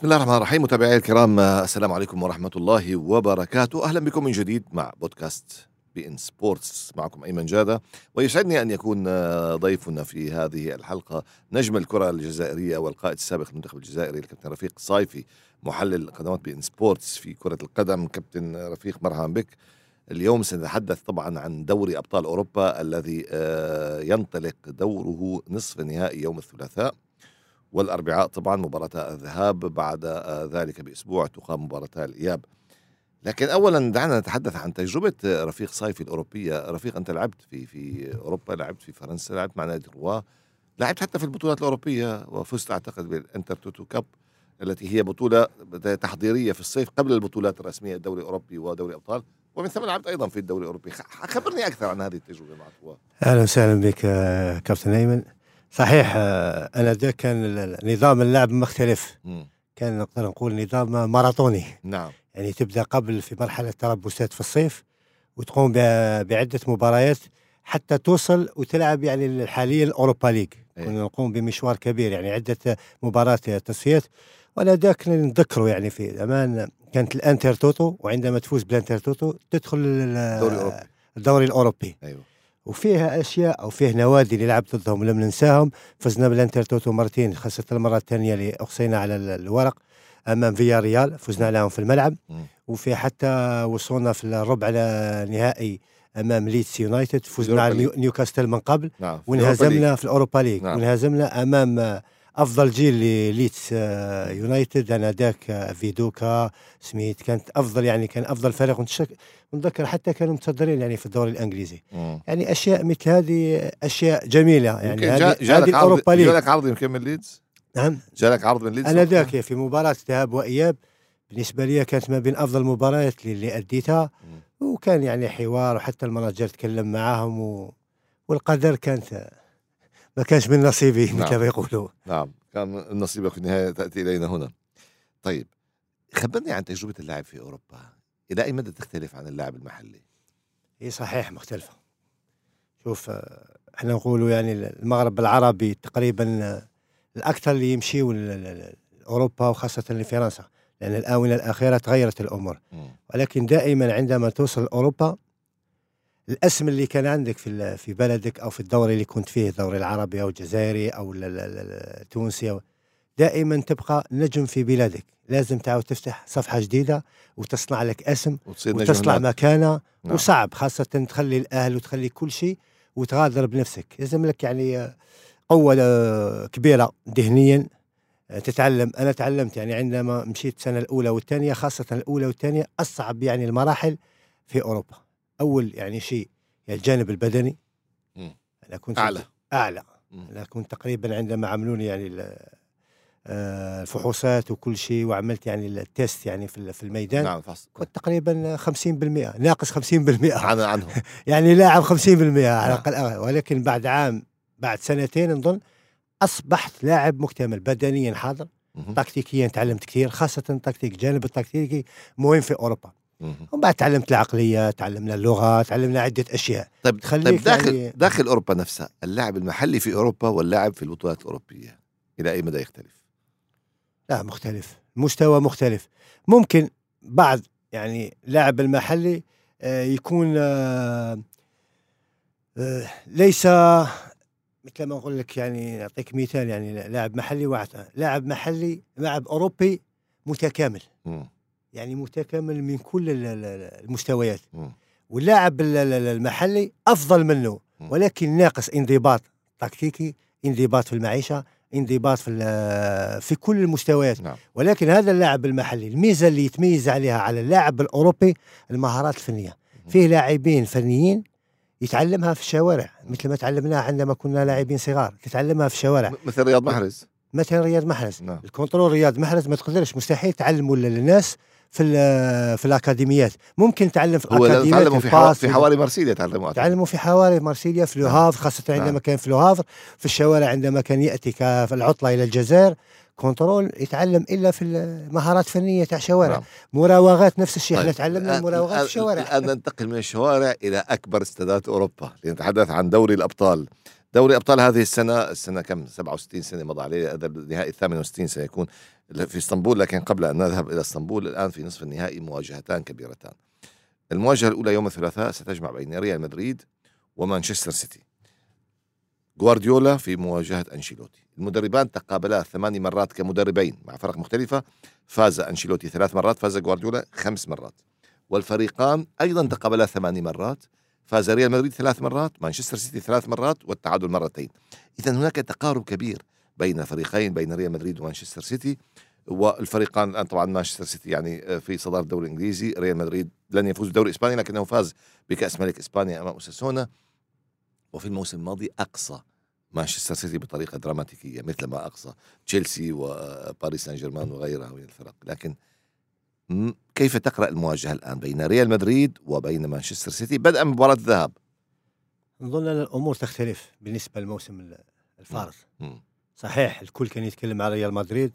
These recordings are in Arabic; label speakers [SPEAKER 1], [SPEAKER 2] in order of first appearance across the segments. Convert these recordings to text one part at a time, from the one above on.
[SPEAKER 1] بسم الله الرحمن الرحيم متابعي الكرام السلام عليكم ورحمة الله وبركاته. أهلا بكم من جديد مع بودكاست بي إن سبورتس معكم أيمن جادة. ويسعدني أن يكون ضيفنا في هذه الحلقة نجم الكرة الجزائرية والقائد السابق للمنتخب الجزائري الكابتن رفيق صايفي محلل قنوات بي إن سبورتس في كرة القدم. كابتن رفيق مرحبا بك. اليوم سنتحدث طبعا عن دوري أبطال أوروبا الذي ينطلق دوره نصف النهائي يوم الثلاثاء. والأربعاء طبعا مباراة الذهاب بعد ذلك بأسبوع تقام مباراة الإياب. لكن أولا دعنا نتحدث عن تجربة رفيق صايفي الأوروبية. رفيق أنت لعبت في في أوروبا لعبت في فرنسا لعبت مع نادي تروا لعبت حتى في البطولات الأوروبية وفزت أعتقد بال Intertoto Cup التي هي بطولة تحضيرية في الصيف قبل البطولات الرسمية الدوري الأوروبي ودوري أبطال. ومن ثم لعبت أيضا في الدوري الأوروبي. خبرني أكثر عن هذه التجربة مع تروا
[SPEAKER 2] أهلا وسهلا بك كابتن أيمن. صحيح أنا ذاك كان نظام اللعب مختلف. م. كان نقدر نقول نظام ماراثوني.
[SPEAKER 1] نعم.
[SPEAKER 2] يعني تبدأ قبل في مرحلة تربصات في الصيف وتقوم بعدة مباريات حتى توصل وتلعب يعني حاليا ال Europa League.
[SPEAKER 1] أيه.
[SPEAKER 2] كنا نقوم بمشوار كبير يعني عدة مباريات تصفيات. وأنا ذاك نتذكره يعني في زمان كانت ال Intertoto وعندما تفوز بال Intertoto تدخل
[SPEAKER 1] الدوري الأوروبي.
[SPEAKER 2] الدوري الأوروبي.
[SPEAKER 1] أيوه.
[SPEAKER 2] وفيها أشياء أو فيه نوادي اللي لعبت ضدهم لم ننساهم. فزنا بال Intertoto مرتين خاصه المرة الثانية اللي اقصينا على الورق أمام فيا ريال فزنا عليهم في الملعب. وفي حتى وصلنا في الربع النهائي أمام ليدز يونايتد فزنا على نيوكاسل من قبل.
[SPEAKER 1] نعم.
[SPEAKER 2] وانهزمنا في ال Europa League.
[SPEAKER 1] نعم.
[SPEAKER 2] وانهزمنا أمام أفضل جيل لليدز يونايتد. أنا ذاك فيدوكا سميث. كانت أفضل يعني كان أفضل فريق. ونتذكر حتى كانوا متصدرين يعني في الدوري الإنجليزي.
[SPEAKER 1] مم.
[SPEAKER 2] يعني أشياء مثل هذه أشياء جميلة. يعني هذه
[SPEAKER 1] ال
[SPEAKER 2] Europa League.
[SPEAKER 1] جالك عرض يمكن من ليدز؟
[SPEAKER 2] نعم.
[SPEAKER 1] جالك عرض من ليدز؟
[SPEAKER 2] أنا ذاك في مباراة ذهاب وإياب. بالنسبة لي كانت ما بين أفضل المباريات اللي اديتها وكان يعني حوار وحتى ال manager تكلم معاهم و... والقدر كانت ما كانش من نصيبي
[SPEAKER 1] نعم.
[SPEAKER 2] مثل ما يقولوا
[SPEAKER 1] نعم. كان نصيبك في النهاية تأتي إلينا هنا. طيب خبرني عن تجربة اللاعب في أوروبا. إلى أي مدى تختلف عن اللاعب المحلي؟
[SPEAKER 2] هي صحيح مختلفة. شوف إحنا نقولوا يعني المغرب العربي تقريبا الأكثر اللي يمشيوا اوروبا وخاصة لفرنسا لأن الآونة الأخيرة تغيرت الأمور. ولكن دائما عندما توصل أوروبا الأسم اللي كان عندك في في بلدك أو في الدوري اللي كنت فيه الدوري العربي أو الجزائري أو التونسي دائما تبقى نجم في بلادك لازم تعاود تفتح صفحة جديدة وتصنع لك اسم وتصنع مكانة
[SPEAKER 1] نعم.
[SPEAKER 2] وصعب خاصة تخلي الأهل وتخلي كل شيء وتغادر بنفسك. لازم لك يعني قوة كبيرة ذهنيا. تتعلم. أنا تعلمت يعني عندما مشيت السنة الأولى والثانية خاصة الأولى والثانية أصعب يعني المراحل في أوروبا. أول يعني شيء الجانب البدني.
[SPEAKER 1] أنا كنت أعلى.
[SPEAKER 2] أعلى. أنا كنت تقريبا عندما عملوني يعني الفحوصات وكل شيء وعملت يعني التيست يعني في في الميدان
[SPEAKER 1] نعم فصل.
[SPEAKER 2] كنت تقريبا 50% ناقص 50%
[SPEAKER 1] عن عنهم.
[SPEAKER 2] يعني لاعب 50% على الأقل. ولكن بعد عام بعد سنتين نظن أصبحت لاعب مكتمل بدنيا حاضر تكتيكيا تعلمت كثير خاصة التكتيك الجانب التكتيكي مهم في أوروبا. ومن بعد تعلمت العقلية تعلمنا اللغة تعلمنا عدة أشياء.
[SPEAKER 1] طيب, طيب داخل يعني داخل أوروبا نفسها اللاعب المحلي في أوروبا واللاعب في البطولات الأوروبية إلى أي مدى يختلف؟
[SPEAKER 2] لا مختلف. مستوى مختلف. ممكن بعض يعني لاعب المحلي يكون ليس مثل ما أقول لك يعني أعطيك مثال يعني لاعب محلي واحد لاعب محلي لاعب أوروبي متكامل. يعني متكامل من كل المستويات. واللاعب المحلي أفضل منه. ولكن ناقص انضباط تكتيكي انضباط في المعيشة انضباط في في كل المستويات
[SPEAKER 1] نعم.
[SPEAKER 2] ولكن هذا اللاعب المحلي الميزة اللي يتميز عليها على اللاعب الأوروبي المهارات الفنية فيه لاعبين فنيين يتعلمها في الشوارع مثل ما تعلمناها عندما كنا لاعبين صغار تتعلمها في الشوارع
[SPEAKER 1] مثل رياض محرز
[SPEAKER 2] مثل رياض محرز
[SPEAKER 1] نعم.
[SPEAKER 2] الكنترول رياض محرز ما تقدرش مستحيل تعلموا للناس في في الأكاديميات. ممكن تعلم في
[SPEAKER 1] هو تعلموا في. في حواري مرسيليا تعلموا
[SPEAKER 2] تعلموا في حواري مرسيليا في لوهاف خاصة عندما
[SPEAKER 1] نعم.
[SPEAKER 2] كان في لوهاف في الشوارع عندما كان يأتي في العطلة إلى الجزائر control يتعلم إلا في المهارات الفنيه تاع شوارع.
[SPEAKER 1] نعم.
[SPEAKER 2] مراوغات نفس الشيء إحنا
[SPEAKER 1] طيب.
[SPEAKER 2] تعلمنا المراوغات في الشوارع.
[SPEAKER 1] الآن ننتقل من الشوارع إلى أكبر استادات أوروبا لنتحدث عن دوري الأبطال. دوري أبطال هذه السنة السنة كم؟ 67 سنة مضى عليه هذا النهائي 68 سيكون. في اسطنبول لكن قبل أن نذهب إلى اسطنبول الآن في نصف النهائي مواجهتان كبيرتان. المواجهة الأولى يوم الثلاثاء ستجمع بين ريال مدريد ومانشستر سيتي. غوارديولا في مواجهة أنشيلوتي. المدربان تقابلا ثماني مرات كمدربين مع فرق مختلفة. فاز أنشيلوتي ثلاث مرات فاز غوارديولا خمس مرات. والفريقان أيضا تقابلا ثماني مرات فاز ريال مدريد ثلاث مرات مانشستر سيتي ثلاث مرات والتعادل مرتين. إذا هناك تقارب كبير. بين الفريقين بين ريال مدريد ومانشستر سيتي. والفريقان الآن طبعا مانشستر سيتي يعني في صداره الدوري الإنجليزي. ريال مدريد لن يفوز بالدوري الإسباني لكنه فاز بكأس ملك إسبانيا أمام أوساسونا. وفي الموسم الماضي أقصى مانشستر سيتي بطريقة دراماتيكية مثل ما أقصى تشيلسي وباريس سان جيرمان وغيرها من الفرق. لكن كيف تقرأ المواجهة الآن بين ريال مدريد وبين مانشستر سيتي بدءا من مباراة الذهاب؟
[SPEAKER 2] نظن أن الأمور تختلف بالنسبة للموسم الفارط صحيح الكل كان يتكلم على ريال مدريد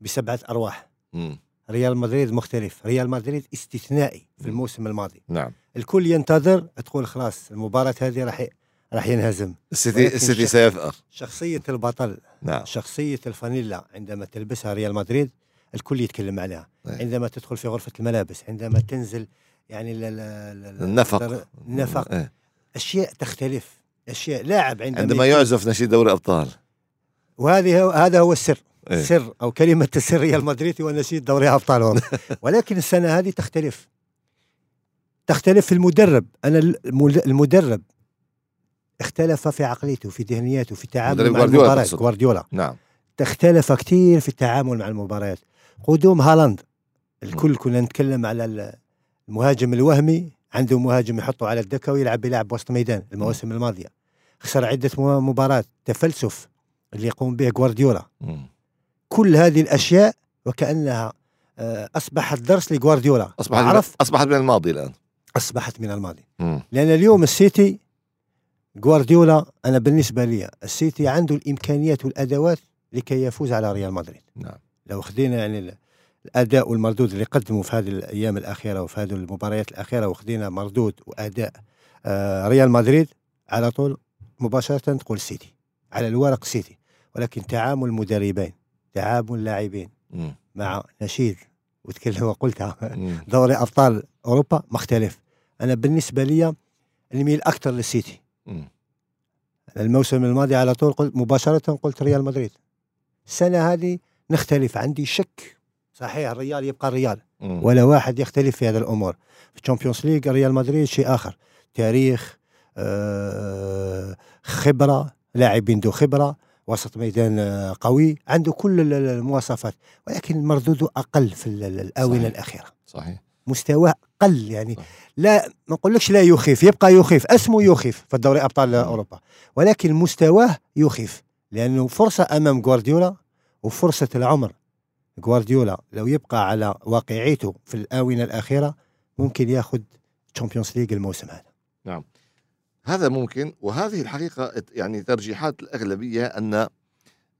[SPEAKER 2] بسبعة أرواح.
[SPEAKER 1] مم.
[SPEAKER 2] ريال مدريد مختلف. ريال مدريد استثنائي في الموسم الماضي.
[SPEAKER 1] نعم.
[SPEAKER 2] الكل ينتظر تقول خلاص المباراة هذه راح راح ينهزم.
[SPEAKER 1] السيتي السيتي سيثأر
[SPEAKER 2] شخصية البطل
[SPEAKER 1] نعم.
[SPEAKER 2] شخصية الفانيلا عندما تلبسها ريال مدريد الكل يتكلم عليها.
[SPEAKER 1] أيه.
[SPEAKER 2] عندما تدخل في غرفة الملابس عندما تنزل يعني ل- ل- ل-
[SPEAKER 1] النفق.
[SPEAKER 2] النفق.
[SPEAKER 1] إيه.
[SPEAKER 2] أشياء تختلف. أشياء لاعب عندما
[SPEAKER 1] عندما يعزف نشيد دوري أبطال.
[SPEAKER 2] وهذه هذا هو السر.
[SPEAKER 1] إيه.
[SPEAKER 2] سر أو كلمة السر ريال مدريد هو نشيد دوري أبطال اوروبا ولكن السنة هذه تختلف. تختلف في المدرب. أنا المدرب اختلف في عقليته في ذهنيته في التعامل مع المباريات
[SPEAKER 1] تقصد.
[SPEAKER 2] جوارديولا
[SPEAKER 1] نعم.
[SPEAKER 2] اختلف كثير في التعامل مع المباريات. قدوم هالاند. الكل كنا نتكلم على ال- المهاجم الوهمي. عنده مهاجم يحطه على الدكه ويلعب يلعب وسط ميدان المواسم الماضية. خسر عدة مباريات تفلسف. اللي يقوم به جوارديولا
[SPEAKER 1] مم.
[SPEAKER 2] كل هذه الأشياء وكأنها آه، أصبحت درس لجوارديولا
[SPEAKER 1] أصبحت
[SPEAKER 2] عرف؟
[SPEAKER 1] أصبحت من الماضي الآن.
[SPEAKER 2] أصبحت من الماضي.
[SPEAKER 1] مم.
[SPEAKER 2] لأن اليوم السيتي جوارديولا أنا بالنسبة لي السيتي عنده الإمكانيات والأدوات لكي يفوز على ريال مدريد.
[SPEAKER 1] نعم.
[SPEAKER 2] لو خدينا يعني ال- الأداء والمردود اللي قدموا في هذه الأيام الأخيرة وفي هذه المباريات الأخيرة وخدينا مردود وأداء آه، ريال مدريد على طول مباشرة تقول سيتي. على الورق سيتي. ولكن تعامل مدربين تعامل لاعبين. مع نشيد وتكلم وقلتها. دوري أبطال أوروبا مختلف. أنا بالنسبة لي نميل أكثر للسيتي. الموسم الماضي على طول قلت مباشرة قلت ريال مدريد. السنة هذه نختلف عندي شك. صحيح الريال يبقى الريال. ولا واحد يختلف في هذه الأمور. في ال Champions League ريال مدريد شيء آخر. تاريخ آه، خبرة لاعبين ذو خبرة. وسط ميدان آه، قوي عنده كل ال- ال- المواصفات ولكن مردوده أقل في ال- ال- الآونة
[SPEAKER 1] صحيح.
[SPEAKER 2] الأخيرة
[SPEAKER 1] صحيح
[SPEAKER 2] مستواه قل يعني
[SPEAKER 1] صح.
[SPEAKER 2] لا ما نقولكش لا يخيف يبقى يخيف اسمه يخيف في الدوري
[SPEAKER 1] أبطال.
[SPEAKER 2] أوروبا ولكن مستواه يخيف لأنه فرصة أمام جوارديولا وفرصة العمر جوارديولا لو يبقى على واقعيته في الآونة الأخيرة ممكن ياخذ Champions League الموسم هذا
[SPEAKER 1] هذا ممكن وهذه الحقيقة يعني ترجيحات الأغلبية أن آه،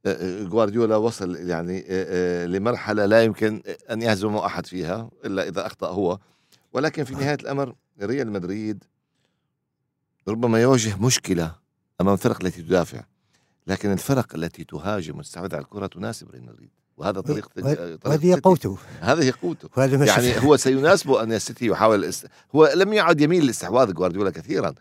[SPEAKER 1] آه، جوارديولا وصل يعني آه، لمرحلة لا يمكن أن يهزم أحد فيها إلا إذا أخطأ هو. ولكن في نهاية الأمر ريال مدريد ربما يواجه مشكلة أمام الفرق التي تدافع لكن الفرق التي تهاجم وتستحوذ على الكرة تناسب ريال مدريد. وهذا طريقة
[SPEAKER 2] وهذه
[SPEAKER 1] السيتي.
[SPEAKER 2] قوته.
[SPEAKER 1] هذه قوته. يعني. هو سيناسبه أن السيتي يحاول است... هو لم يعد يميل لاستحواذ جوارديولا كثيرا.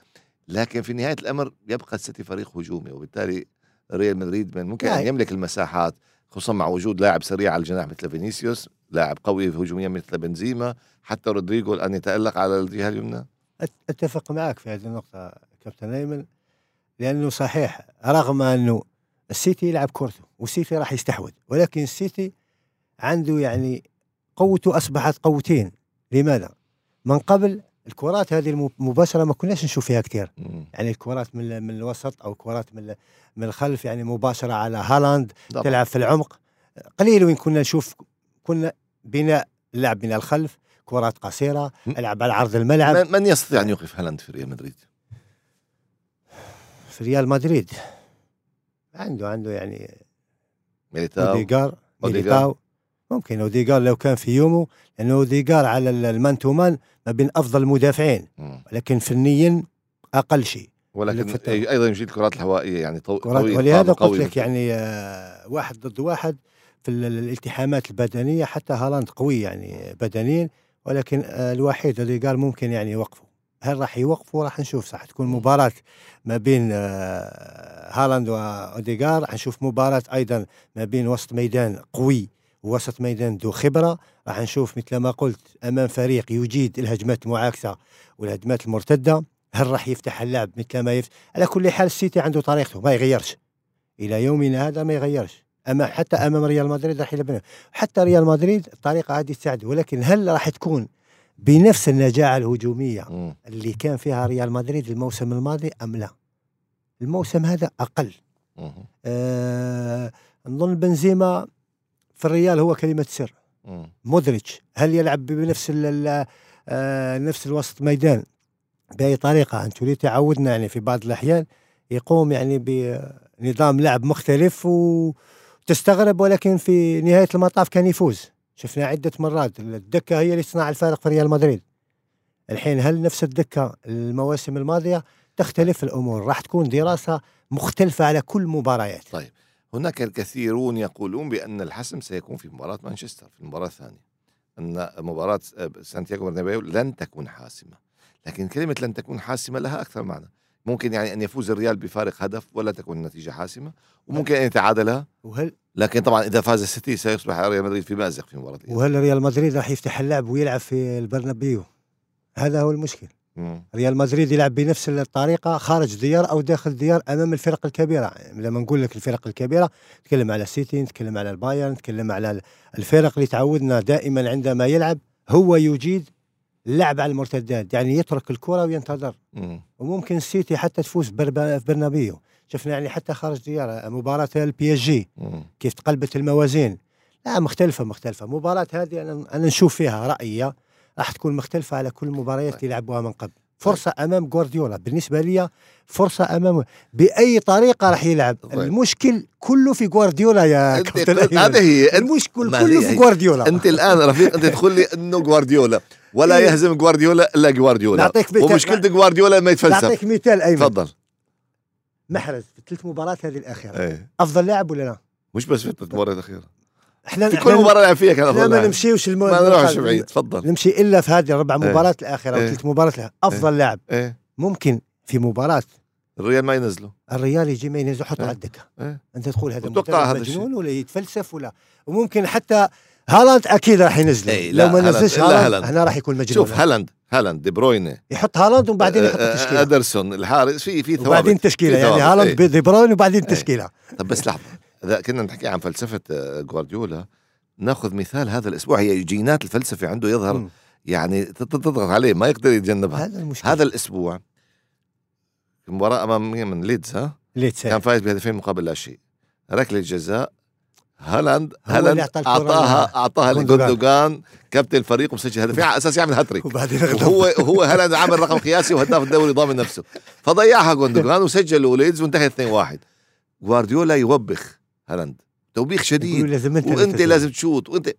[SPEAKER 1] لكن في نهاية الأمر يبقى السيتي فريق هجومي وبالتالي ريال مدريد من ممكن
[SPEAKER 2] أن.
[SPEAKER 1] يملك المساحات خصوصا مع وجود لاعب سريع على الجناح مثل فينيسيوس لاعب قوي هجوميا مثل بنزيما حتى رودريجو الآن يتألق على الجهة اليمنى
[SPEAKER 2] أتفق معك في هذه النقطة كابتن أيمن لأنه صحيح رغم أنه السيتي يلعب كورته والسيتي راح يستحوذ ولكن السيتي عنده يعني قوته أصبحت قوتين لماذا؟ من قبل الكرات هذه الم- المباشرة ما كناش نشوف فيها كثير. يعني الكرات من من الوسط أو كرات من من الخلف يعني مباشرة على هالاند
[SPEAKER 1] طبعاً.
[SPEAKER 2] تلعب في العمق قليل وين كنا نشوف كنا بناء اللعب من الخلف كرات قصيرة
[SPEAKER 1] م.
[SPEAKER 2] العب على عرض الملعب
[SPEAKER 1] من- يستطيع أن يوقف هالاند في ريال مدريد؟
[SPEAKER 2] في ريال مدريد عنده عنده يعني
[SPEAKER 1] ميليتاو.
[SPEAKER 2] ميليتاو ممكن روديجر لو كان في يومه لأنه روديجر على ال- ال man to man ما بين أفضل المدافعين
[SPEAKER 1] مم.
[SPEAKER 2] ولكن فنيا أقل شيء.
[SPEAKER 1] ولكن. أيضا يجيد الكرات الهوائية يعني طو... طويل
[SPEAKER 2] ولهذا قلت لك يعني آه، واحد ضد واحد في ال- الالتحامات البدنية حتى هالاند قوي يعني بدنيا ولكن آه، الوحيد اللي قال ممكن يعني يوقفه. هل راح يوقفوا راح نشوف. صح تكون مباراة ما بين آه، هالاند وروديغر راح نشوف مباراة أيضا ما بين وسط ميدان قوي ووسط ميدان ذو خبرة راح نشوف مثل ما قلت أمام فريق يجيد الهجمات المعاكسة والهجمات المرتدة هل راح يفتح اللعب مثل ما يفتح على كل حال السيتي عنده طريقته ما يغيرش إلى يومنا هذا ما يغيرش أما حتى أمام ريال مدريد راح يلعب حتى ريال مدريد الطريقة هذه تساعده ولكن هل راح تكون بنفس النجاعة الهجومية
[SPEAKER 1] مم.
[SPEAKER 2] اللي كان فيها ريال مدريد الموسم الماضي أم لا؟ الموسم هذا أقل
[SPEAKER 1] مم.
[SPEAKER 2] آه نظن بنزيما في الريال هو كلمة سر. مودريتش هل يلعب بنفس آه نفس الوسط ميدان؟ بأي طريقة؟ أنشيلوتي تعودنا يعني في بعض الأحيان يقوم يعني بنظام لعب مختلف وتستغرب ولكن في نهاية المطاف كان يفوز. شفنا عدة مرات الدكة هي اللي تصنع الفارق في ريال مدريد. الحين هل نفس الدكة المواسم الماضية تختلف الأمور؟ راح تكون دراسة مختلفة على كل مباريات.
[SPEAKER 1] طيب. هناك الكثيرون يقولون بأن الحسم سيكون في مباراة مانشستر في المباراة الثانية. أن مباراة سانتياغو برنابيو لن تكون حاسمة. لكن كلمة لن تكون حاسمة لها أكثر معنى. ممكن يعني أن يفوز الريال بفارق هدف ولا تكون النتيجة حاسمة وممكن أن يتعادلها
[SPEAKER 2] وهل
[SPEAKER 1] لكن طبعا إذا فاز السيتي سيصبح ريال مدريد في مأزق في مباراة.
[SPEAKER 2] وهل ريال مدريد راح يفتح اللعب ويلعب في البرنابيو؟ هذا هو المشكل. ريال مدريد يلعب بنفس الطريقة خارج ديار أو داخل ديار أمام الفرق الكبيرة. لما نقول لك الفرق الكبيرة نتكلم على السيتي نتكلم على البايرن نتكلم على الفرق اللي تعودنا دائما عندما يلعب هو يجيد اللعب على المرتدات يعني يترك الكرة وينتظر.
[SPEAKER 1] مم.
[SPEAKER 2] وممكن السيتي حتى تفوز برنابيو. شفنا يعني حتى خارج ديار مباراة ال
[SPEAKER 1] PSG.
[SPEAKER 2] كيف تقلبت الموازين. لا مختلفة مختلفة. مباراة هذه أنا, أنا نشوف فيها رأيي راح تكون مختلفة على كل المباريات اللي لعبوها من قبل. فرصة أمام جوارديولا بالنسبة لي فرصة أمام بأي طريقة راح يلعب.
[SPEAKER 1] طيب.
[SPEAKER 2] المشكل كله في جوارديولا يا
[SPEAKER 1] أنت
[SPEAKER 2] كابتن.
[SPEAKER 1] هذه هي. أنت
[SPEAKER 2] المشكل كله في جوارديولا
[SPEAKER 1] أنت الآن رفيق أنت تقول لي إنه جوارديولا ولا
[SPEAKER 2] إيه.
[SPEAKER 1] يهزم جوارديولا إلا جوارديولا
[SPEAKER 2] نعطيك مثال-
[SPEAKER 1] ومشكلة جوارديولا ما يتفلسف.
[SPEAKER 2] نعطيك مثال أيمن.
[SPEAKER 1] تفضل.
[SPEAKER 2] محرز في الثلاث مباريات هذه الأخيرة.
[SPEAKER 1] إيه.
[SPEAKER 2] أفضل لاعب ولا لا؟
[SPEAKER 1] مش بس في الثلاث مباريات الأخيرة.
[SPEAKER 2] إحنا
[SPEAKER 1] في كل مباراة لعب فيها كان
[SPEAKER 2] إحنا
[SPEAKER 1] أفضل
[SPEAKER 2] ما
[SPEAKER 1] لاعب.
[SPEAKER 2] نمشيوش.
[SPEAKER 1] ما نروحش بعيد تفضل
[SPEAKER 2] نمشي إلا في هذه الربع
[SPEAKER 1] إيه.
[SPEAKER 2] مباريات الأخيرة
[SPEAKER 1] إيه.
[SPEAKER 2] وثلاث مباريات الأخيرة. أفضل لاعب ممكن في مباراة
[SPEAKER 1] الريال ما ينزله
[SPEAKER 2] الريال يجي ما ينزل يحطه
[SPEAKER 1] إيه.
[SPEAKER 2] على الدكه
[SPEAKER 1] إيه.
[SPEAKER 2] أنت تقول هذا. مجنون ولا يتفلسف ولا وممكن حتى هالاند أكيد راح ينزله
[SPEAKER 1] إيه،
[SPEAKER 2] لو
[SPEAKER 1] لا،
[SPEAKER 2] ما نزلش هالاند. هنا راح يكون مجنون
[SPEAKER 1] شوف هالاند هالاند دي بروينه
[SPEAKER 2] يحط هالاند وبعدين يحط
[SPEAKER 1] آه، آه،
[SPEAKER 2] التشكيله
[SPEAKER 1] أدرسون الحارس في في ثوابت
[SPEAKER 2] وبعدين
[SPEAKER 1] تشكيلة
[SPEAKER 2] يعني هالاند
[SPEAKER 1] إيه.
[SPEAKER 2] دي بروين وبعدين
[SPEAKER 1] إيه.
[SPEAKER 2] تشكيله
[SPEAKER 1] طب بس لحظة اذا كنا نحكي عن فلسفة آه، جوارديولا. ناخذ مثال هذا الأسبوع. هي جينات الفلسفة عنده يظهر
[SPEAKER 2] مم.
[SPEAKER 1] يعني تضغط عليه ما يقدر يتجنبها.
[SPEAKER 2] هذا المشكلة.
[SPEAKER 1] هذا الأسبوع المباراة أمام من ليدز ها؟
[SPEAKER 2] اللي
[SPEAKER 1] كان
[SPEAKER 2] تساعة
[SPEAKER 1] فايز بهدفين مقابل لا شيء. ركلة جزاء. هالاند هالاند أعطاها
[SPEAKER 2] أعطاها.
[SPEAKER 1] لجوندوغان كابتن الفريق ومسجل هدفين على أساس يعمل هاتريك. وهو هو هالاند عامل رقم قياسي وهداف الدوري ضامن نفسه. فضيعها جوندوغان وسجل وليدز وانتهى 2-1 جوارديولا يوبخ. هالاند. توبيخ شديد.
[SPEAKER 2] لازم انت وأنت
[SPEAKER 1] لازم تشوت وأنت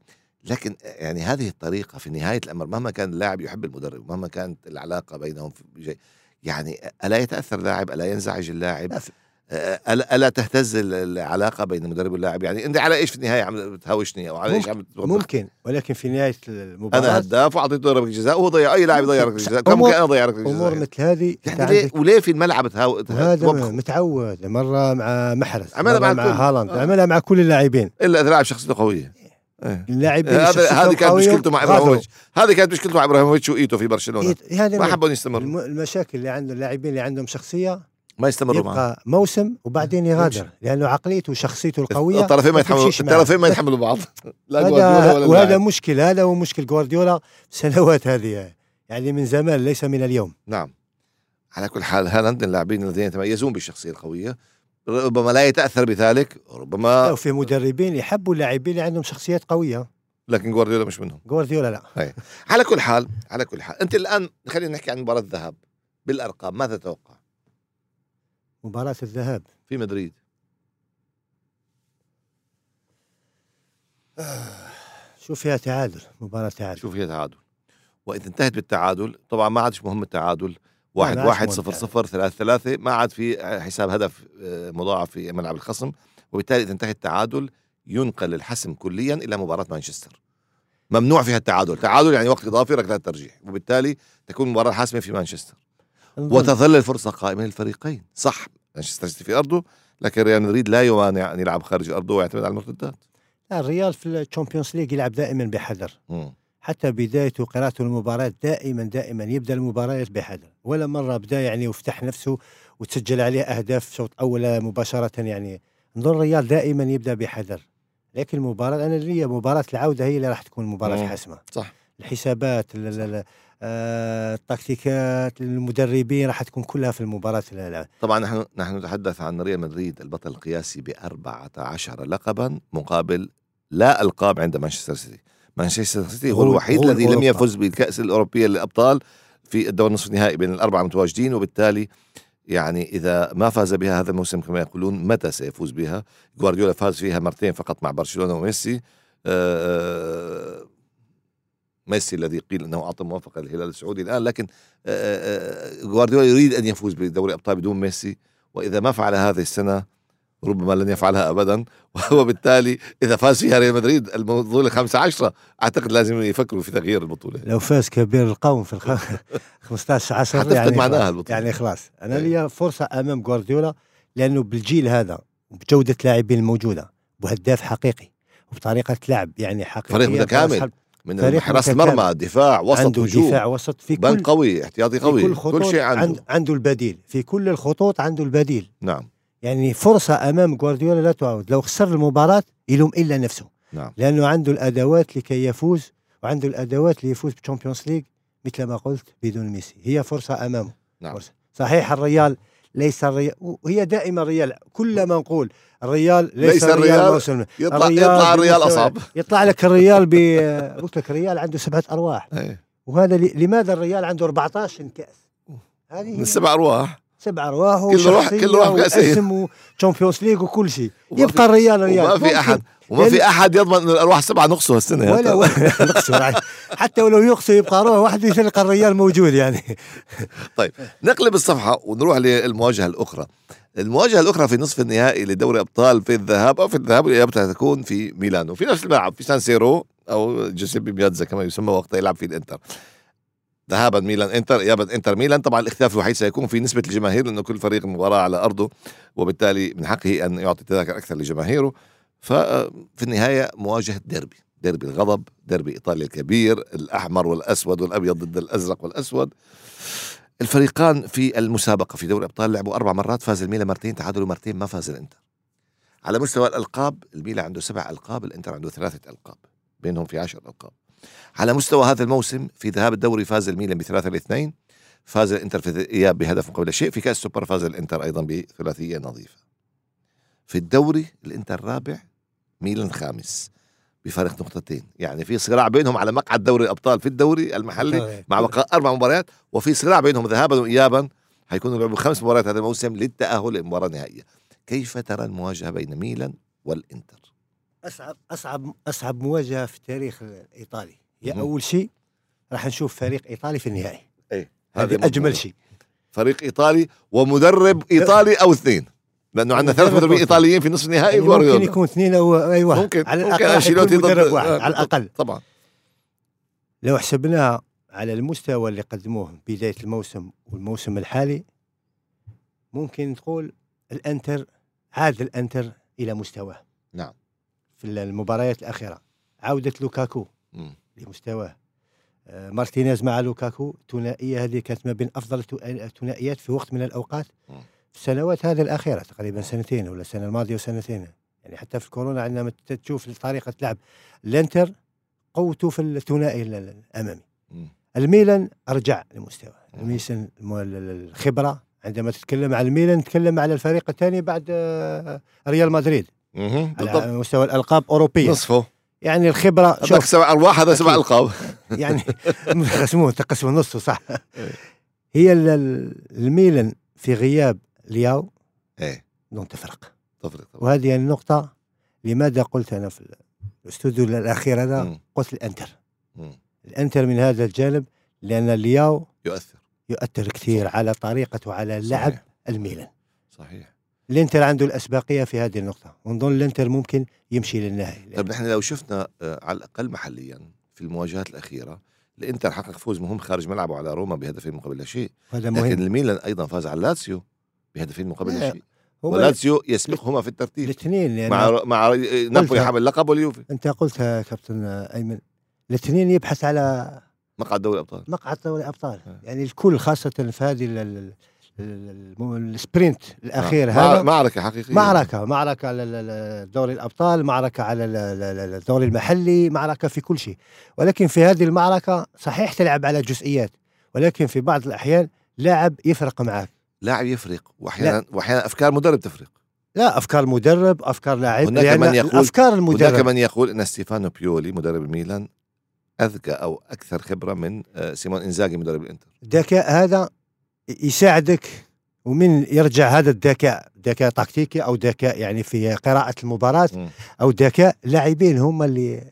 [SPEAKER 1] لكن يعني هذه الطريقة في نهاية الأمر مهما كان اللاعب يحب المدرب مهما كانت العلاقة بينهم في يعني ألا يتأثر لاعب ألا ينزعج اللاعب؟ الا تهتز ال- العلاقه بين المدرب واللاعب يعني انت على إيش في النهايه عم بتهاوشني أو على إيش عم توبخ؟
[SPEAKER 2] ممكن ولكن في نهايه المباراه
[SPEAKER 1] أنا هداف واعطيته ركله جزاء وهو ضيع اي لاعب يضيع ركله جزاء كم ممكن أنا اضيع ركله
[SPEAKER 2] امور
[SPEAKER 1] جزاء
[SPEAKER 2] مثل هذه
[SPEAKER 1] يعني وليه في الملعب تهاو توبخ
[SPEAKER 2] متعود مره مع محرز
[SPEAKER 1] عملها مع
[SPEAKER 2] مع. هالاند
[SPEAKER 1] آه.
[SPEAKER 2] عملها مع كل اللاعبين
[SPEAKER 1] الا اذا لاعب شخصيته قويه.
[SPEAKER 2] اللاعبين
[SPEAKER 1] هذا هذه كانت مشكلته مع. ابراهيموفيتش هذه كانت مشكلته مع ابراهيموفيتش وايتو في برشلونه
[SPEAKER 2] هذا
[SPEAKER 1] ما حبوا يستمروا
[SPEAKER 2] الم- المشاكل اللي عند اللاعبين اللي عندهم شخصيه
[SPEAKER 1] ما يستمروا معه.
[SPEAKER 2] يبقى موسم وبعدين يغادر لأنه عقليته وشخصيته القوية
[SPEAKER 1] الطرفين ما يتحملوا. الطرفين ما يتحملوا بعض. لا
[SPEAKER 2] هذا
[SPEAKER 1] ولا
[SPEAKER 2] وهذا
[SPEAKER 1] اللاعب.
[SPEAKER 2] مشكل هذا هو مشكل جوارديولا سنوات هذه يعني من زمان ليس من اليوم.
[SPEAKER 1] نعم. على كل حال هالاند اللاعبين الذين يتميزون بالشخصية القوية ربما لا يتأثر بذلك ربما
[SPEAKER 2] وفي مدربين يحبوا اللاعبين اللي عندهم شخصيات قوية.
[SPEAKER 1] لكن جوارديولا مش منهم.
[SPEAKER 2] جوارديولا لا.
[SPEAKER 1] على كل حال على كل حال أنت الآن خلينا نحكي عن مباراة الذهاب بالأرقام ماذا تتوقع؟
[SPEAKER 2] مباراة الذهاب.
[SPEAKER 1] في مدريد.
[SPEAKER 2] شوف فيها تعادل مباراة تعادل.
[SPEAKER 1] شوف هي تعادل. وإذا انتهت بالتعادل طبعا ما عادش مهم التعادل. واحد واحد صفر. صفر ثلاثة ثلاثة ما عاد في حساب هدف آه، مضاعف في ملعب الخصم. وبالتالي إذا انتهى التعادل ينقل الحسم كليا إلى مباراة مانشستر. ممنوع فيها التعادل. تعادل يعني وقت إضافي ركلات ترجيح. وبالتالي تكون المباراه حاسمة في مانشستر. وتظل الفرصة قائمة للفريقين. صح مانشستر سيتي في أرضه لكن ريال مدريد لا يمانع أن يلعب خارج أرضه ويعتمد على المرتدات
[SPEAKER 2] لا، الريال في ال Champions League يلعب دائما بحذر.
[SPEAKER 1] مم.
[SPEAKER 2] حتى بدايته قراءته المباراة دائما دائما يبدأ المباريات بحذر. ولا مرة بدا يعني وفتح نفسه وتسجل عليه أهداف شوط اول مباشرة يعني. نظن الريال دائما يبدأ بحذر. لكن المباراة أنا لي مباراة العودة هي اللي راح تكون مباراة
[SPEAKER 1] مم.
[SPEAKER 2] حاسمة.
[SPEAKER 1] صح.
[SPEAKER 2] الحسابات ال- ال- ال- التكتيكات المدربين راح تكون كلها في المباراة ال- ال-
[SPEAKER 1] طبعا نحن نحن نتحدث عن ريال مدريد البطل القياسي ب 14 لقبا مقابل لا ألقاب عند مانشستر سيتي. مانشستر سيتي هو الوحيد الذي لم. يفز بالكأس الأوروبية للأبطال في الدور نصف النهائي بين الأربعة المتواجدين وبالتالي يعني إذا ما فاز بها هذا الموسم كما يقولون متى سيفوز بها؟ جوارديولا فاز فيها مرتين فقط مع برشلونة وميسي. آه، ميسي الذي قيل إنه أعطى موافقة للهلال السعودي الآن لكن آه، آه، جوارديولا يريد أن يفوز بدوري أبطال بدون ميسي وإذا ما فعل هذه السنة ربما لن يفعلها ابدا وبالتالي إذا فاز فيها ريال مدريد البطولة 15 أعتقد لازم يفكروا في تغيير البطولة
[SPEAKER 2] لو فاز كبير القوم في الخ... 15 10
[SPEAKER 1] حتفقد
[SPEAKER 2] يعني
[SPEAKER 1] معناها
[SPEAKER 2] خلاص.
[SPEAKER 1] البطولة.
[SPEAKER 2] يعني خلاص
[SPEAKER 1] أنا.
[SPEAKER 2] لي فرصة أمام جوارديولا لأنه بالجيل هذا وبجوده لاعبين الموجودة وهداف حقيقي وبطريقة لعب يعني حقيقية
[SPEAKER 1] فريق متكامل. من
[SPEAKER 2] متكامل.
[SPEAKER 1] المرمى دفاع وسط
[SPEAKER 2] عنده
[SPEAKER 1] هجوم.
[SPEAKER 2] دفاع وسط في
[SPEAKER 1] بنك
[SPEAKER 2] كل
[SPEAKER 1] قوي احتياطي قوي.
[SPEAKER 2] كل
[SPEAKER 1] كل, شيء عنده.
[SPEAKER 2] عند عنده البديل. في كل الخطوط عنده البديل.
[SPEAKER 1] نعم.
[SPEAKER 2] يعني فرصة أمام جوارديولا لا تعود. لو خسر المباراة يلوم إلا نفسه.
[SPEAKER 1] نعم.
[SPEAKER 2] لأنه عنده الأدوات لكي يفوز وعنده الأدوات ليفوز بال Champions League مثل ما قلت بدون ميسي. هي فرصة أمامه.
[SPEAKER 1] نعم.
[SPEAKER 2] فرصة. صحيح الريال ليس الريال وهي دائما الريال كل ما نقول الريال ليس,
[SPEAKER 1] ليس
[SPEAKER 2] الريال,
[SPEAKER 1] الريال يطلع يطلع الريال
[SPEAKER 2] بمستوى-
[SPEAKER 1] أصعب.
[SPEAKER 2] يطلع لك الريال ب قلت لك الريال عنده سبعة أرواح.
[SPEAKER 1] إيه.
[SPEAKER 2] وهذا. لماذا الريال عنده 14 كأس؟ هذه
[SPEAKER 1] من السبع أرواح.
[SPEAKER 2] سبع أرواح
[SPEAKER 1] كل روح- كل روح. وأسم
[SPEAKER 2] و Champions League وكل شيء. يبقى الريال الريال
[SPEAKER 1] وما في احد وما في أحد يضمن ان الأرواح السبعه نقصوا هالسنه
[SPEAKER 2] ولا ولا نقصوا حتى ولو يقصوا يبقى روح واحد يتلقى الريال موجود يعني.
[SPEAKER 1] نقلب الصفحة ونروح للمواجهة الأخرى. المواجهة الأخرى في نصف النهائي لدوري أبطال في الذهاب أو في الذهاب والإياب تكون في ميلانو. في نفس الملعب في سان سيرو أو جوزيبي مياتزا كما يسمى وقتها يلعب في الإنتر. ذهابا ميلان إنتر ايابا إنتر ميلان. طبعا الاختلاف الوحيد سيكون في نسبة الجماهير لأنه كل فريق مباراة على أرضه وبالتالي من حقه أن يعطي تذاكر أكثر لجماهيره. ففي النهاية مواجهة ديربي ديربي الغضب ديربي إيطاليا الكبير الأحمر والأسود والأبيض ضد الأزرق والأسود. الفريقان في المسابقة في دوري الأبطال لعبوا أربع مرات فاز الميلان مرتين تعادلوا مرتين ما فاز الإنتر. على مستوى الألقاب الميلان عنده سبع ألقاب الإنتر عنده ثلاثة ألقاب بينهم في عشر ألقاب. على مستوى هذا الموسم في ذهاب الدوري فاز الميلان بثلاثة لاثنين فاز الإنتر في الإياب بهدف مقابل شيء في كأس السوبر فاز الإنتر أيضا بثلاثية نظيفة. في الدوري الإنتر رابع ميلان خامس بفارق نقطتين يعني في صراع بينهم على مقعد دوري الأبطال في الدوري المحلي مع بقاء أربع مباريات وفي صراع بينهم ذهابا وايابا حيكونوا لعبوا خمس مباريات هذا الموسم للتأهل للمباراة النهائية. كيف ترى المواجهة بين ميلان والإنتر؟
[SPEAKER 2] أصعب أصعب أصعب مواجهة في التاريخ الإيطالي. هي. أول شيء راح نشوف فريق إيطالي في النهائي.
[SPEAKER 1] إيه
[SPEAKER 2] هذه أجمل شيء.
[SPEAKER 1] فريق إيطالي ومدرب إيطالي أو اثنين. لأنه عندنا ثلاث
[SPEAKER 2] مدرب
[SPEAKER 1] مدربين إيطاليين في نصف النهائي
[SPEAKER 2] يعني ممكن
[SPEAKER 1] جوارديولا
[SPEAKER 2] يكون اثنين أو أيوه
[SPEAKER 1] ممكن
[SPEAKER 2] على
[SPEAKER 1] ممكن.
[SPEAKER 2] الأقل راح يكون مدرب واحد
[SPEAKER 1] آه،
[SPEAKER 2] على الأقل.
[SPEAKER 1] طبعا.
[SPEAKER 2] لو حسبناها على المستوى اللي قدموه بداية الموسم والموسم الحالي ممكن تقول الإنتر عاد الإنتر إلى مستواه. في المباريات الأخيرة عودة لوكاكو. لمستواه مارتينيز مع لوكاكو الثنائيه هذه كانت ما بين أفضل الثنائيات في وقت من
[SPEAKER 1] الأوقات.
[SPEAKER 2] في السنوات هذه الأخيرة تقريبا سنتين ولا السنة الماضيه وسنتين يعني حتى في الكورونا عندما تشوف طريقة لعب الانتر قوته في الثنائي ال- ال- الامامي. الميلان أرجع لمستوى. الميسن الم- ال- ال- الخبرة عندما تتكلم على الميلان تتكلم على الفريق الثاني بعد آه، ريال مدريد على مستوى الألقاب أوروبية.
[SPEAKER 1] نصفه.
[SPEAKER 2] يعني
[SPEAKER 1] الخبرة
[SPEAKER 2] شوف.
[SPEAKER 1] سبع أرواح هذا سبع. ألقاب.
[SPEAKER 2] يعني قسموه تقسموا نصه صح. هي ال- ال- الميلان في غياب لياو.
[SPEAKER 1] إيه.
[SPEAKER 2] دون تفرق.
[SPEAKER 1] تفرق
[SPEAKER 2] وهذه النقطة لماذا قلت أنا في الاستوديو الأخير هذا. قلت الأنتر.
[SPEAKER 1] مم.
[SPEAKER 2] الأنتر من هذا الجانب لأن لياو
[SPEAKER 1] يؤثر.
[SPEAKER 2] يؤثر كثير على طريقة وعلى لعب
[SPEAKER 1] صحيح.
[SPEAKER 2] الميلان.
[SPEAKER 1] صحيح.
[SPEAKER 2] الانتر عنده الأسبقية في هذه النقطة. ونظن الانتر ممكن يمشي للنهائي.
[SPEAKER 1] طيب نحن لو شفنا آه، على الأقل محليا في المواجهات الأخيرة الإنتر حقق فوز مهم خارج ملعبه على روما بهدفين مقابل لا شيء.
[SPEAKER 2] هذا
[SPEAKER 1] لكن
[SPEAKER 2] مهم.
[SPEAKER 1] الميلان أيضا فاز على لاتسيو بهدفين مقابل لا شيء. ولاتسيو يسبقهما في الترتيب.
[SPEAKER 2] الاثنين يعني
[SPEAKER 1] مع مع نابولي. حامل اللقب واليوفي.
[SPEAKER 2] أنت قلتها كابتن أيمن الاثنين يبحث على
[SPEAKER 1] مقعد دوري الابطال
[SPEAKER 2] مقعد دوري أبطال.
[SPEAKER 1] آه.
[SPEAKER 2] يعني الكل خاصة في هذه السبرنت الأخير
[SPEAKER 1] مع-
[SPEAKER 2] هذا.
[SPEAKER 1] معركة حقيقية.
[SPEAKER 2] معركة معركة على دوري الأبطال معركة على ال- ال- ال- الدوري المحلي معركة في كل شيء. ولكن في هذه المعركة صحيح تلعب على جزئيات ولكن في بعض الأحيان لاعب يفرق معك.
[SPEAKER 1] لاعب يفرق واحيانا وأحيانا أفكار مدرب تفرق.
[SPEAKER 2] لا أفكار مدرب أفكار لاعب
[SPEAKER 1] هناك من يقول-
[SPEAKER 2] أفكار
[SPEAKER 1] هناك
[SPEAKER 2] المدرب
[SPEAKER 1] من يقول إن ستيفانو بيولي مدرب الميلان أذكى أو أكثر خبرة من آه، سيمون انزاغي مدرب الإنتر.
[SPEAKER 2] الذكاء هذا يساعدك ومن يرجع هذا الذكاء ذكاء تكتيكي أو ذكاء يعني في قراءة
[SPEAKER 1] المباراة.
[SPEAKER 2] أو ذكاء لاعبين هم اللي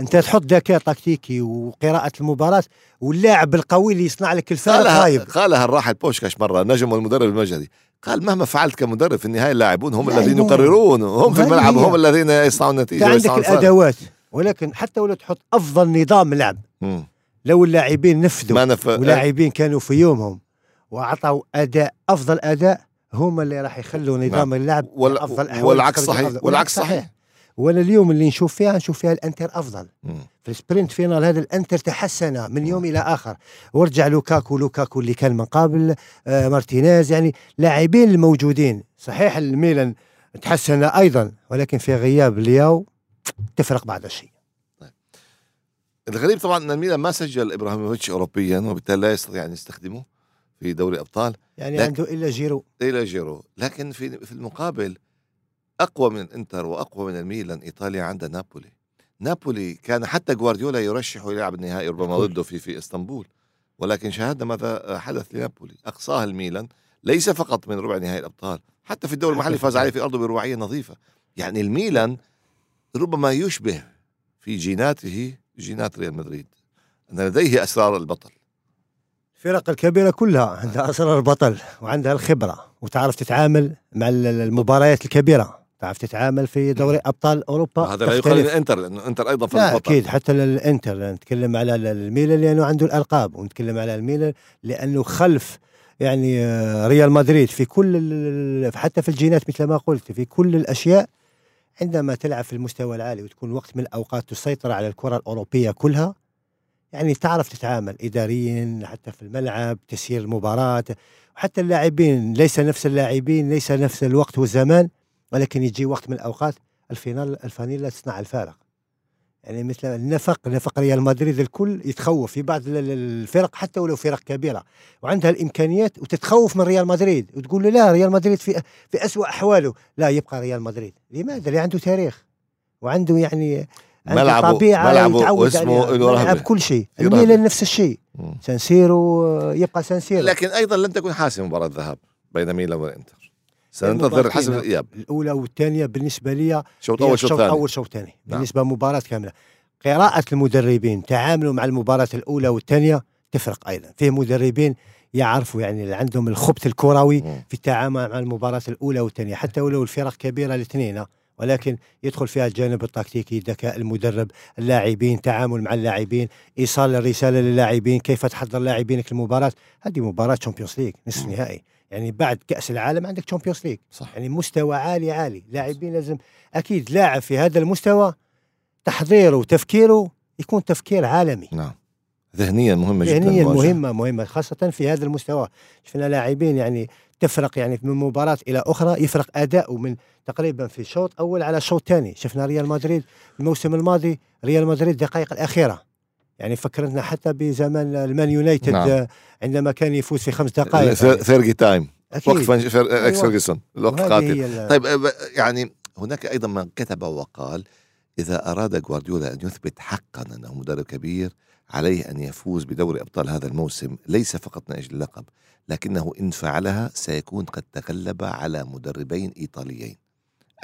[SPEAKER 2] أنت تحط ذكاء تكتيكي وقراءة المباراة واللاعب القوي اللي يصنع لك الفارق غايب
[SPEAKER 1] قالها الراحل بوشكاش مرة النجم والمدرب المجري قال مهما فعلت كمدرب في النهاية اللاعبون هم الذين. يقررون هم في الملعب. هم الذين يصنعون النتيجة
[SPEAKER 2] عندك. الأدوات ولكن حتى ولو تحط أفضل نظام لعب. لو اللاعبين نفذوا
[SPEAKER 1] نف...
[SPEAKER 2] ولاعبين كانوا في يومهم وأعطوا أداء أفضل أداء هم اللي راح يخلوا نظام اللعب
[SPEAKER 1] وال...
[SPEAKER 2] أفضل الاحوال
[SPEAKER 1] والعكس صحيح
[SPEAKER 2] أفضل.
[SPEAKER 1] والعكس صحيح.
[SPEAKER 2] وأنا اليوم اللي نشوف فيها نشوف فيها الانتر أفضل.
[SPEAKER 1] مم.
[SPEAKER 2] في ال sprint final هذا الانتر تحسن من يوم إلى آخر. ورجع لوكاكو لوكاكو اللي كان من قبل آه مارتينيز يعني لاعبين الموجودين. صحيح الميلان تحسن أيضا ولكن في غياب لياو تفرق بعض الشيء
[SPEAKER 1] الغريب طبعا إن الميلان ما سجل إبراهيموفيتش اوروبيا وبالتالي لا يستطيع أن يستخدمه. في دوري أبطال
[SPEAKER 2] يعني عنده إلا جيرو.
[SPEAKER 1] إلا جيرو. لكن في في المقابل أقوى من إنتر وأقوى من الميلان إيطاليا عندها نابولي. نابولي كان حتى جوارديولا يرشح يلعب النهائي ربما. ضده في في إسطنبول. ولكن شاهدنا ماذا حدث لنابولي. أقصاها الميلان ليس فقط من ربع نهائي الأبطال حتى في الدوري المحلي فاز عليه. في أرضه برباعية نظيفة. يعني الميلان ربما يشبه في جيناته جينات ريال مدريد أن لديه أسرار البطل.
[SPEAKER 2] الفرق الكبيرة كلها عندها اسرار بطل وعندها الخبرة وتعرف تتعامل مع ال- المباريات الكبيرة. تعرف تتعامل في دوري أبطال أوروبا
[SPEAKER 1] وهذا لا
[SPEAKER 2] تختلف.
[SPEAKER 1] يقلل من انتر لأنه انتر أيضا
[SPEAKER 2] لا
[SPEAKER 1] بطل.
[SPEAKER 2] أكيد حتى الانتر نتكلم على ال- الميلان لأنه عنده الألقاب ونتكلم على الميلان لأنه خلف يعني آه، ريال مدريد في كل حتى في الجينات مثل ما قلت في كل الأشياء عندما تلعب في المستوى العالي وتكون وقت من الأوقات تسيطر على الكرة الأوروبية كلها يعني تعرف تتعامل اداريا حتى في الملعب تسيير المباراة وحتى اللاعبين ليس نفس اللاعبين ليس نفس الوقت والزمان ولكن يجي وقت من الأوقات الفينال الفانيلا تصنع الفارق. يعني مثل النفق نفق ريال مدريد الكل يتخوف في بعض ال- ال- الفرق حتى ولو فرق كبيرة وعندها الإمكانيات وتتخوف من ريال مدريد وتقول له لا ريال مدريد في في اسوء أحواله. لا يبقى ريال مدريد. لماذا؟ اللي عنده تاريخ وعنده يعني
[SPEAKER 1] ملعبه-
[SPEAKER 2] طبيعه
[SPEAKER 1] ملعبه
[SPEAKER 2] يتعود
[SPEAKER 1] واسمه. له
[SPEAKER 2] ملعب. كل شيء. الميلان نفس الشيء. سانسيرو يبقى سانسيرو
[SPEAKER 1] لكن أيضا لن تكون حاسمه مباراة الذهاب بين ميلان والإنتر سننتظر حسم الاياب
[SPEAKER 2] الأولى والثانية بالنسبة لي
[SPEAKER 1] شوط أول شوط ثاني
[SPEAKER 2] أول شوط ثاني
[SPEAKER 1] نعم.
[SPEAKER 2] بالنسبة لمباراة كاملة قراءة المدربين تعاملوا مع المباراة الأولى والثانية تفرق أيضا فيه مدربين يعرفوا يعني عندهم الخبث الكروي. في التعامل مع المباراة الأولى والثانية حتى ولو الفرق كبيرة الاثنين ولكن يدخل فيها الجانب التكتيكي ذكاء المدرب اللاعبين تعامل مع اللاعبين إيصال الرسالة للاعبين كيف تحضر لاعبينك المباراه هذه مباراة Champions League نصف. نهائي. يعني بعد كأس العالم عندك Champions League
[SPEAKER 1] صح.
[SPEAKER 2] يعني مستوى عالي عالي. لاعبين لازم أكيد لاعب في هذا المستوى تحضيره وتفكيره يكون تفكير عالمي.
[SPEAKER 1] نعم. ذهنيا مهمة جدا
[SPEAKER 2] ذهنيا. مهمة مهمة خاصة في هذا المستوى. شفنا لاعبين يعني تفرق يعني من مباراة إلى أخرى يفرق اداؤه من تقريبا في شوط أول على شوط ثاني شفنا ريال مدريد الموسم الماضي ريال مدريد الدقائق الأخيرة يعني فكرتنا حتى بزمان المان يونايتد
[SPEAKER 1] نعم.
[SPEAKER 2] عندما كان يفوز في خمس دقائق.
[SPEAKER 1] Fergie
[SPEAKER 2] time
[SPEAKER 1] وقت
[SPEAKER 2] أيوة.
[SPEAKER 1] فيرجسون الوقت قاتل طيب يعني هناك أيضا من كتب وقال إذا أراد جوارديولا أن يثبت حقا أنه مدرب كبير عليه أن يفوز بدوري أبطال هذا الموسم ليس فقط من أجل اللقب لكنه إن فعلها سيكون قد تغلب على مدربين إيطاليين.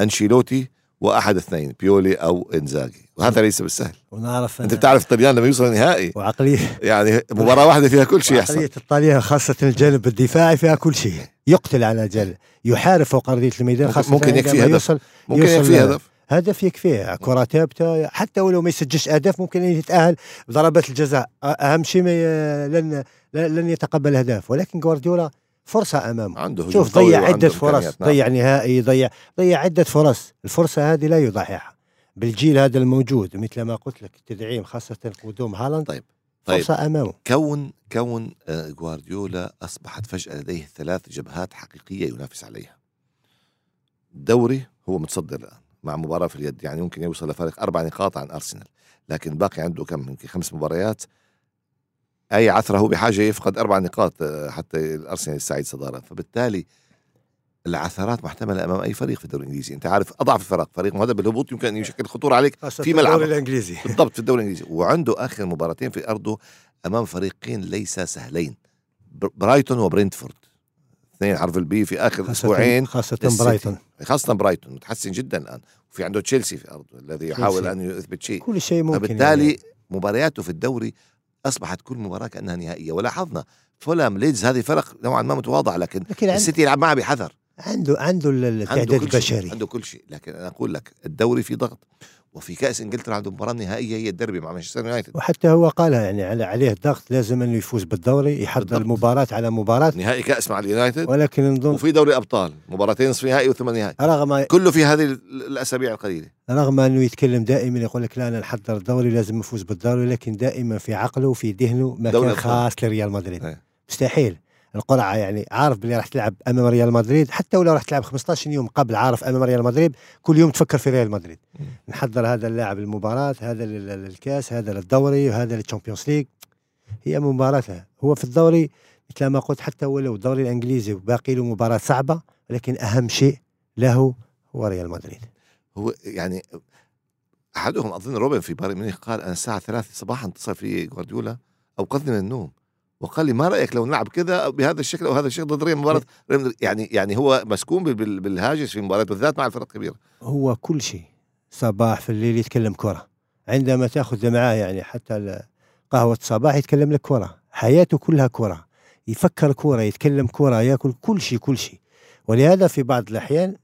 [SPEAKER 1] أنشيلوتي وأحد اثنين بيولي أو إنزاجي. وهذا ليس بالسهل.
[SPEAKER 2] ونعرف
[SPEAKER 1] أنت
[SPEAKER 2] أن-
[SPEAKER 1] بتعرف الطليان لما يوصل النهائي.
[SPEAKER 2] وعقليه
[SPEAKER 1] يعني مباراة واحدة فيها كل شيء
[SPEAKER 2] عقلية
[SPEAKER 1] يحصل
[SPEAKER 2] الطليان خاصة الجانب الدفاعي فيها كل شيء. يقتل على جانب يحارب فوق أرضية الميدان خاصة
[SPEAKER 1] ممكن يكفي هدف.
[SPEAKER 2] يوصل
[SPEAKER 1] ممكن يكفي هدف.
[SPEAKER 2] هدف يكفيه كرة ثابتة حتى ولو ما يسجلش أهداف ممكن أن يتأهل بضربات الجزاء أهم شيء ما لن لن يتقبل أهداف ولكن جوارديولا فرصة أمامه
[SPEAKER 1] عنده
[SPEAKER 2] شوف ضيع عدة فرص.
[SPEAKER 1] نعم.
[SPEAKER 2] ضيع نهائي ضيع ضيع عدة فرص الفرصة هذه لا يضيعها بالجيل هذا الموجود مثل ما قلت لك تدعيم خاصة قدوم هالاند
[SPEAKER 1] طيب. طيب.
[SPEAKER 2] فرصة أمامه
[SPEAKER 1] كون كون آه، جوارديولا أصبحت فجأة لديه ثلاث جبهات حقيقية ينافس عليها. الدوري هو متصدر الآن مع مباراة في اليد يعني ممكن يوصل لفارق أربع نقاط عن أرسنال. لكن باقي عنده كم؟ يمكن خمس مباريات. أي عثره هو بحاجة يفقد أربع نقاط آه، حتى الأرسنال يستعيد صداره. فبالتالي العثرات محتملة أمام أي فريق في الدوري الإنجليزي. أنت عارف أضعف الفرق فريق مهدد بالهبوط يمكن ان يشكل خطورة عليك في ملعبه.
[SPEAKER 2] الدوري الإنجليزي.
[SPEAKER 1] بالضبط في الدوري الإنجليزي. وعنده آخر مباراتين في أرضه أمام فريقين ليس سهلين. بر- برايتون وبرينتفورد. اثنين حرف ال B في آخر
[SPEAKER 2] خاصة
[SPEAKER 1] أسبوعين
[SPEAKER 2] خاصة
[SPEAKER 1] للسيتي.
[SPEAKER 2] برايتون.
[SPEAKER 1] خاصة برايتون متحسن جدا الآن. وفي عنده تشيلسي في أرضه الذي يحاول. أن يثبت شيء.
[SPEAKER 2] كل شيء ممكن
[SPEAKER 1] فبالتالي
[SPEAKER 2] يعني.
[SPEAKER 1] مبارياته في الدوري أصبحت كل مباراة كأنها نهائية. ولاحظنا فولام ليدز هذه فرق نوعا ما متواضعة لكن
[SPEAKER 2] لكن
[SPEAKER 1] السيتي يلعب معها بحذر.
[SPEAKER 2] عنده عنده ال-
[SPEAKER 1] عنده
[SPEAKER 2] التعداد البشري.
[SPEAKER 1] عنده كل شيء. لكن أنا أقول لك الدوري في ضغط. وفي كأس إنجلترا عنده مباراة نهائية هي الدربي مع مانشستر يونايتد.
[SPEAKER 2] وحتى هو قالها يعني على عليه ضغط لازم أنه يفوز بالدوري يحضر
[SPEAKER 1] بالضبط.
[SPEAKER 2] المباراة على مباراة.
[SPEAKER 1] نهائي كأس مع اليونايتد.
[SPEAKER 2] ولكن نظن
[SPEAKER 1] وفي دوري أبطال مباراتين نصف نهائي وثم نهائي.
[SPEAKER 2] رغم
[SPEAKER 1] كله في هذه ال- الأسابيع القليلة.
[SPEAKER 2] رغم أنه يتكلم دائما يقول لك لا أنا نحضر الدوري لازم نفوز بالدوري لكن دائما في عقله وفي ذهنه مكان. خاص لريال مدريد.
[SPEAKER 1] إيه.
[SPEAKER 2] مستحيل. القرعه يعني عارف باللي راح تلعب أمام ريال مدريد حتى ولو راح تلعب 15 يوم قبل عارف أمام ريال مدريد كل يوم تفكر في ريال مدريد. نحضر هذا اللاعب المباراه هذا لل- للكاس هذا للدوري وهذا لل Champions League. هي مباراتها هو في الدوري مثل ما قلت حتى ولو الدوري الإنجليزي وباقي له مباراة صعبة ولكن أهم شيء له هو ريال مدريد.
[SPEAKER 1] هو يعني أحدهم أظن روبن في بايرن ميونخ قال أنا الساعة 3 صباحا اتصل في جوارديولا اوقظني من النوم. وقال لي ما رأيك لو نلعب كذا بهذا الشكل أو هذا الشكل ضد ريال مباراه مدريد؟ يعني يعني هو مسكون بال- بال- بالهاجس في مباريات بالذات مع الفرق الكبيرة.
[SPEAKER 2] هو كل شيء. صباح في الليل يتكلم كرة. عندما تأخذ معاه يعني حتى ال- قهوة صباح يتكلم لك كرة. حياته كلها كرة. يفكر كرة يتكلم كرة يأكل كل شيء كل شيء. ولهذا في بعض الأحيان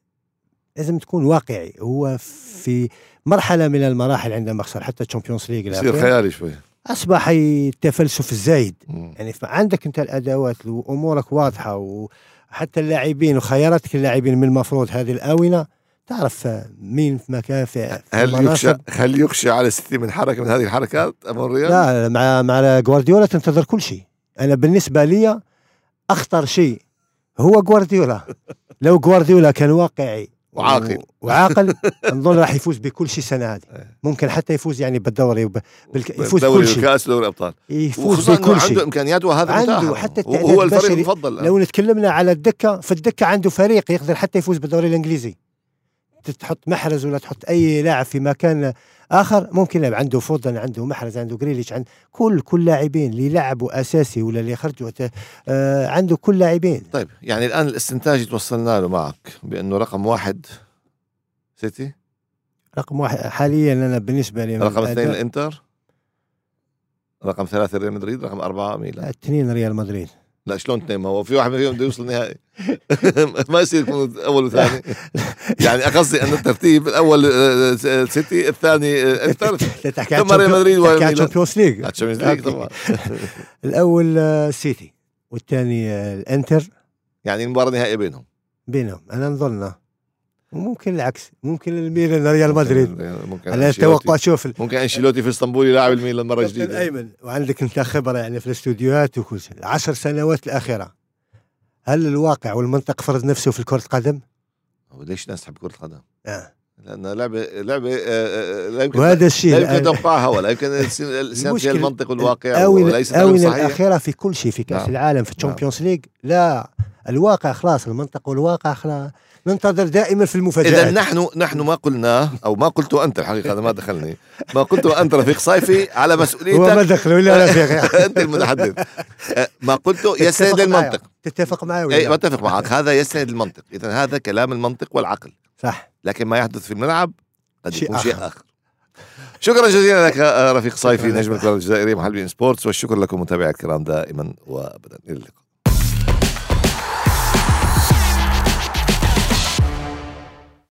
[SPEAKER 2] لازم تكون واقعي. هو في مرحلة من المراحل عندما خسر حتى ال Champions League
[SPEAKER 1] يصير خيالي شوي.
[SPEAKER 2] أصبح التفلسف الزايد
[SPEAKER 1] مم.
[SPEAKER 2] يعني عندك أنت الأدوات وأمورك واضحة وحتى اللاعبين وخياراتك اللاعبين من المفروض هذه الآونة تعرف مين في مكان في
[SPEAKER 1] هل يخشى. هل يخشى على السيتي من حركة من هذه الحركات أمام الريال؟
[SPEAKER 2] لا مع مع جوارديولا تنتظر كل شيء أنا بالنسبة لي أخطر شيء هو جوارديولا لو جوارديولا كان واقعي
[SPEAKER 1] وعاقل.
[SPEAKER 2] وعاقل نظن راح يفوز بكل شيء السنة هذه
[SPEAKER 1] إيه.
[SPEAKER 2] ممكن حتى يفوز يعني بالدوري وب... بالك... يفوز
[SPEAKER 1] دوري
[SPEAKER 2] بكل شيء
[SPEAKER 1] وكأس ودوري أبطال
[SPEAKER 2] يفوز بكل
[SPEAKER 1] عنده
[SPEAKER 2] شيء
[SPEAKER 1] امكانيات وهذا
[SPEAKER 2] عنده حتى
[SPEAKER 1] هو- الفريق. المفضل.
[SPEAKER 2] لو نتكلمنا على الدكة في الدكه عنده فريق يقدر حتى يفوز بالدوري الإنجليزي تحط محرز ولا تحط أي لاعب في مكان آخر ممكن يلعب عنده فودن عنده محرز عنده جريليش عند كل كل لاعبين اللي يلعبوا أساسي ولا اللي يخرجوا ت- آه عنده كل لاعبين.
[SPEAKER 1] طيب يعني الآن الاستنتاج توصلنا له معك بأنه رقم واحد سيتي؟
[SPEAKER 2] رقم واحد حاليا أنا بالنسبة لي
[SPEAKER 1] رقم اثنين الإنتر؟ رقم ثلاثة ريال مدريد رقم أربعة ميلان.
[SPEAKER 2] اثنين ريال مدريد.
[SPEAKER 1] لا شلون اثنين ما هو في واحد فيهم بده يوصل نهائي. ما يصير يكون أول وثاني. يعني قصدي أن الترتيب الأول آه، آه، سيتي الثاني آه،
[SPEAKER 2] تحكي
[SPEAKER 1] ثم ريال مدريد
[SPEAKER 2] تحكي.
[SPEAKER 1] ال
[SPEAKER 2] Champions League
[SPEAKER 1] ال Champions
[SPEAKER 2] League.
[SPEAKER 1] طبعا.
[SPEAKER 2] الأول سيتي والثاني الإنتر.
[SPEAKER 1] يعني المباراة نهائية بينهم.
[SPEAKER 2] بينهم. أنا نظن وممكن العكس ممكن الميلان ريال مدريد
[SPEAKER 1] ممكن
[SPEAKER 2] على
[SPEAKER 1] أنشيلوتي.
[SPEAKER 2] التوقع شوف
[SPEAKER 1] ممكن أنشيلوتي في إسطنبول يلاعب الميلان
[SPEAKER 2] كابتن
[SPEAKER 1] جديدة
[SPEAKER 2] ايمن وعندك أنت خبرة يعني في الاستوديوهات وكل شيء العشر سنوات الأخيرة هل الواقع والمنطق فرض نفسه في كرة القدم؟
[SPEAKER 1] ليش الناس تحب كرة القدم؟
[SPEAKER 2] آه.
[SPEAKER 1] لأن لعبة لعبة آه، آه، لا يمكن
[SPEAKER 2] وهذا الشيء
[SPEAKER 1] لا يمكن توقعها ولا يمكن فيها
[SPEAKER 2] المشكلة
[SPEAKER 1] المنطق والواقع وليس صحيح
[SPEAKER 2] الأخيرة في كل شيء في كأس
[SPEAKER 1] نعم.
[SPEAKER 2] العالم في ال Champions League لا الواقع خلاص المنطق والواقع خلاص ننتظر دائما في
[SPEAKER 1] إذا
[SPEAKER 2] المفاجآت
[SPEAKER 1] نحن نحن ما قلناه أو ما قلته أنت الحقيقة هذا ما دخلني. ما قلته أنت رفيق صيفي على
[SPEAKER 2] هو ما
[SPEAKER 1] مسؤوليتك
[SPEAKER 2] دخل ولا رفيق.
[SPEAKER 1] أنت المتحدث. آه، ما قلته
[SPEAKER 2] معي.
[SPEAKER 1] للمنطق
[SPEAKER 2] تتفق معي ولا
[SPEAKER 1] أي؟ بتفق معك. هذا يستند للمنطق إذا هذا كلام المنطق والعقل.
[SPEAKER 2] صح.
[SPEAKER 1] لكن ما يحدث في الملعب قد
[SPEAKER 2] شيء
[SPEAKER 1] يكون شيء
[SPEAKER 2] آخر.
[SPEAKER 1] آخر. شكرا جزيلا لك آه، رفيق صيفي نجم الكرة الجزائري محلل بي ان سبورتس. والشكر لكم متابعي الكرام دائما وابدا. إلى اللقاء.